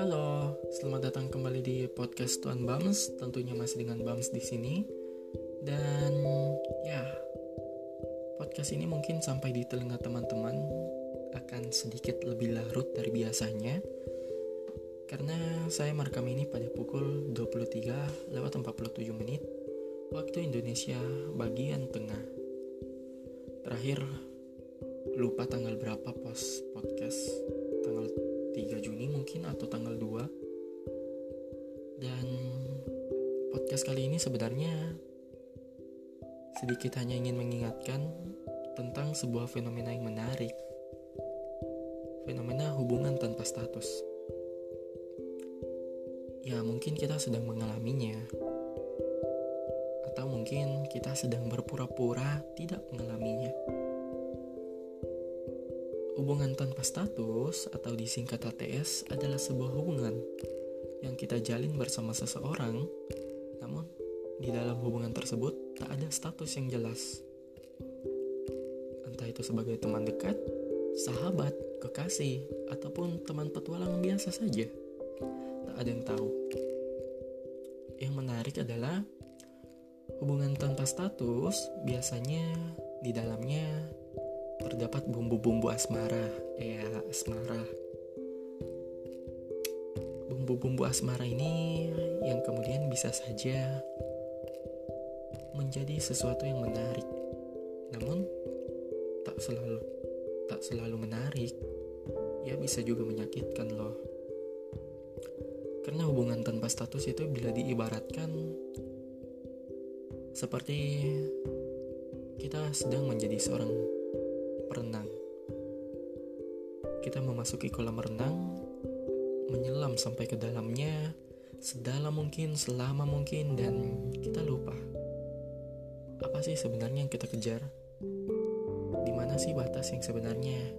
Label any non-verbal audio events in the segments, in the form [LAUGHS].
Halo, selamat datang kembali di podcast Tuan Bams. Tentunya masih dengan Bams di sini. Dan ya, podcast ini mungkin sampai di telinga teman-teman akan sedikit lebih larut dari biasanya. Karena saya merekam ini pada pukul 23 lewat 47 menit waktu Indonesia bagian tengah. Terakhir lupa tanggal berapa post podcast? Tanggal 3 Juni mungkin atau tanggal 2 dan podcast kali ini sebenarnya sedikit hanya ingin mengingatkan tentang sebuah fenomena yang menarik. Fenomena hubungan tanpa status. Ya mungkin kita sedang mengalaminya. Atau mungkin kita sedang berpura-pura tidak mengalaminya Hubungan tanpa status atau disingkat HTS adalah sebuah hubungan yang kita jalin bersama seseorang, namun di dalam hubungan tersebut tak ada status yang jelas. Entah itu sebagai teman dekat, sahabat, kekasih, ataupun teman petualang biasa saja. Tak ada yang tahu. Yang menarik adalah hubungan tanpa status biasanya di dalamnya terdapat bumbu-bumbu asmara. Ya, asmara. Bumbu-bumbu asmara ini yang kemudian bisa saja menjadi sesuatu yang menarik. Namun tak selalu tak selalu menarik. Ya bisa juga menyakitkan loh. Karena hubungan tanpa status itu bila diibaratkan seperti kita sedang menjadi seorang berenang. Kita memasuki kolam renang, menyelam sampai ke dalamnya sedalam mungkin, selama mungkin, dan kita lupa. Apa sih sebenarnya yang kita kejar? Di mana sih batas yang sebenarnya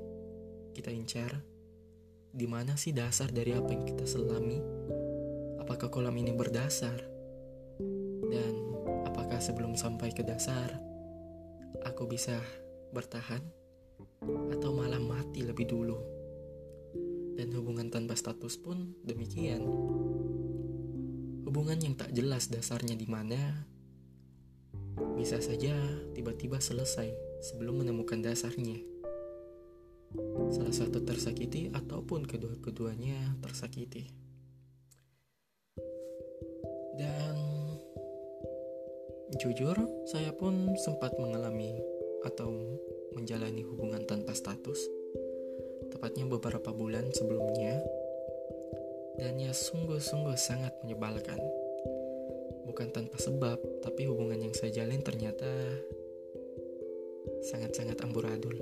kita incar? Di mana sih dasar dari apa yang kita selami? Apakah kolam ini berdasar? Dan apakah sebelum sampai ke dasar, aku bisa bertahan? Atau malah mati lebih dulu. Dan hubungan tanpa status pun demikian. Hubungan yang tak jelas dasarnya di mana bisa saja tiba-tiba selesai sebelum menemukan dasarnya. Salah satu tersakiti ataupun kedua-keduanya tersakiti. Dan jujur, saya pun sempat mengalami atau menjalani hubungan tanpa status, tepatnya beberapa bulan sebelumnya, dan ya sungguh-sungguh sangat menyebalkan. Bukan tanpa sebab, tapi hubungan yang saya jalin ternyata sangat-sangat amburadul.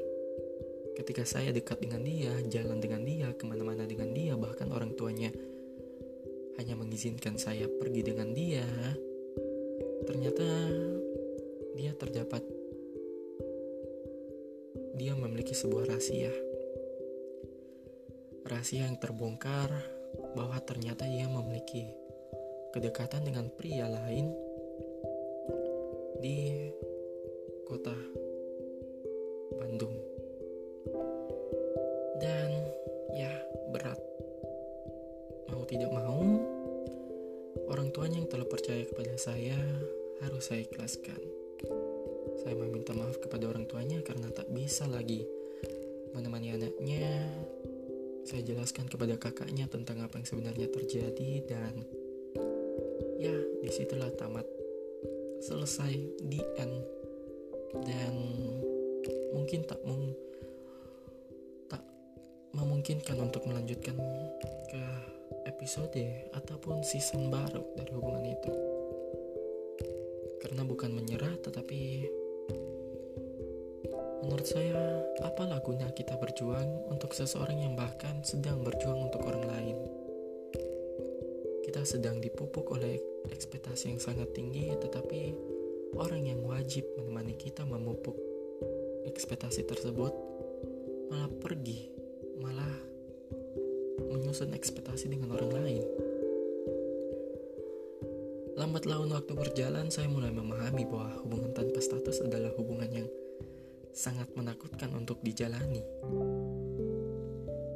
Ketika saya dekat dengan dia, jalan dengan dia, ke mana-mana dengan dia, bahkan orang tuanya hanya mengizinkan saya pergi dengan dia, ternyata dia terdapat dia memiliki sebuah rahasia. Rahasia yang terbongkar bahwa ternyata ia memiliki kedekatan dengan pria lain di kota Bandung. Dan ya berat. Mau tidak mau, orang tuanya yang telah percaya kepada saya harus saya ikhlaskan. Saya meminta maaf kepada orang tuanya karena tak bisa lagi menemani anaknya. Saya jelaskan kepada kakaknya tentang apa yang sebenarnya terjadi dan ya di situlah tamat selesai di end dan mungkin tak mung tak memungkinkan untuk melanjutkan ke episode ataupun season baru dari hubungan itu karena bukan menyerah tetapi Menurut saya, apalah guna kita berjuang untuk seseorang yang bahkan sedang berjuang untuk orang lain? Kita sedang dipupuk oleh ekspektasi yang sangat tinggi, tetapi orang yang wajib menemani kita memupuk ekspektasi tersebut malah pergi, malah menyusun ekspektasi dengan orang lain. Lambat laun waktu berjalan, saya mulai memahami bahwa hubungan tanpa status adalah hubungan yang sangat menakutkan untuk dijalani.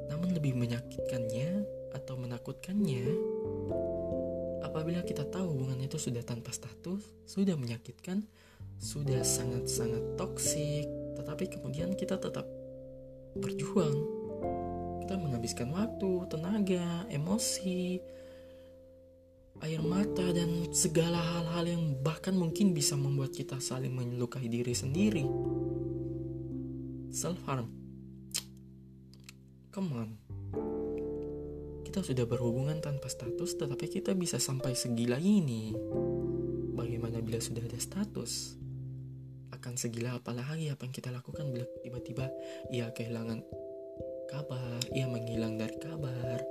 Namun lebih menyakitkannya atau menakutkannya apabila kita tahu hubungan itu sudah tanpa status, sudah menyakitkan, sudah sangat-sangat toksik, tetapi kemudian kita tetap berjuang. Kita menghabiskan waktu, tenaga, emosi, air mata dan segala hal-hal yang bahkan mungkin bisa membuat kita saling melukai diri sendiri. Self harm. Come on. Kita sudah berhubungan tanpa status tetapi kita bisa sampai segila ini. Bagaimana bila sudah ada status? Akan segila apa lagi apa yang kita lakukan bila tiba-tiba ia kehilangan kabar, ia menghilang dari kabar,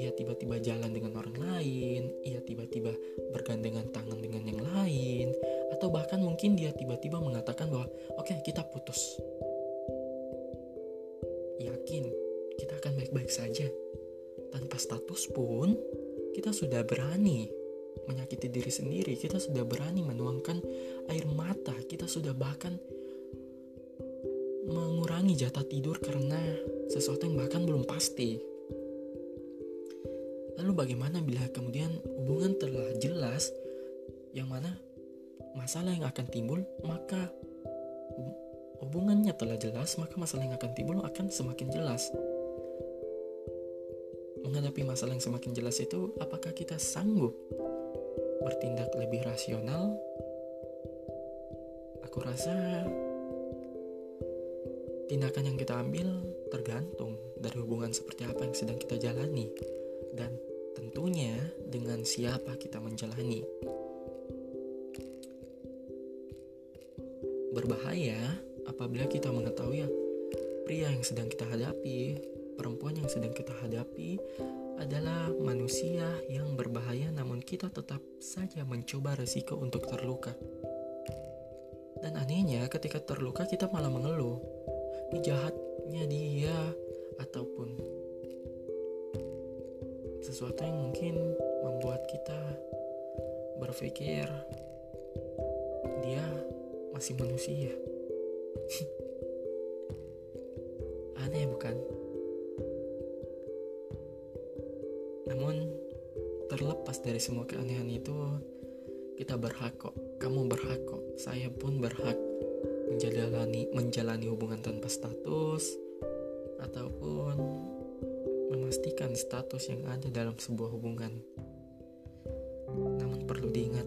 ia tiba-tiba jalan dengan orang lain, ia tiba-tiba bergandengan tangan dengan yang lain, atau bahkan mungkin dia tiba-tiba mengatakan bahwa oke okay, kita putus. Baik-baik saja. Tanpa status pun kita sudah berani menyakiti diri sendiri, kita sudah berani menuangkan air mata, kita sudah bahkan mengurangi jatah tidur karena sesuatu yang bahkan belum pasti. Lalu bagaimana bila kemudian hubungan telah jelas yang mana masalah yang akan timbul maka hubungannya telah jelas maka masalah yang akan timbul akan semakin jelas. Menghadapi masalah yang semakin jelas itu apakah kita sanggup bertindak lebih rasional? Aku rasa tindakan yang kita ambil tergantung dari hubungan seperti apa yang sedang kita jalani dan Tentunya dengan siapa kita menjalani. Berbahaya apabila kita mengetahui pria yang sedang kita hadapi, perempuan yang sedang kita hadapi adalah manusia yang berbahaya namun kita tetap saja mencoba resiko untuk terluka. Dan anehnya ketika terluka kita malah mengeluh. Ini jahatnya dia ataupun sesuatu yang mungkin membuat kita berpikir dia masih manusia. [LAUGHS] Aneh bukan? Terlepas dari semua keanehan itu, kita berhak kok. Kamu berhak kok. Saya pun berhak menjalani menjalani hubungan tanpa status ataupun memastikan status yang ada dalam sebuah hubungan. Namun perlu diingat,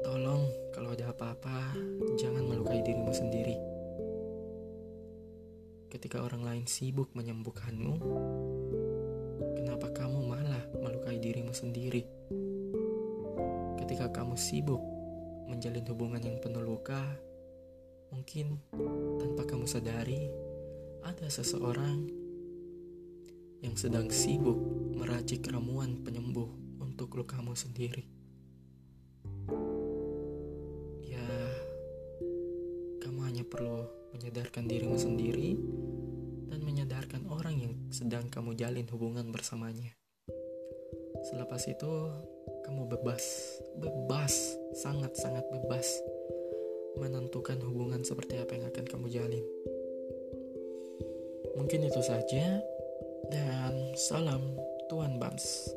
tolong kalau ada apa-apa, jangan melukai dirimu sendiri. Ketika orang lain sibuk menyembuhkanmu, sendiri? Ketika kamu sibuk menjalin hubungan yang penuh luka, mungkin tanpa kamu sadari, ada seseorang yang sedang sibuk meracik ramuan penyembuh untuk lukamu sendiri. Ya, kamu hanya perlu menyadarkan dirimu sendiri dan menyadarkan orang yang sedang kamu jalin hubungan bersamanya. Selepas itu, kamu bebas, bebas, sangat-sangat bebas menentukan hubungan seperti apa yang akan kamu jalin. Mungkin itu saja dan salam Tuan Bams.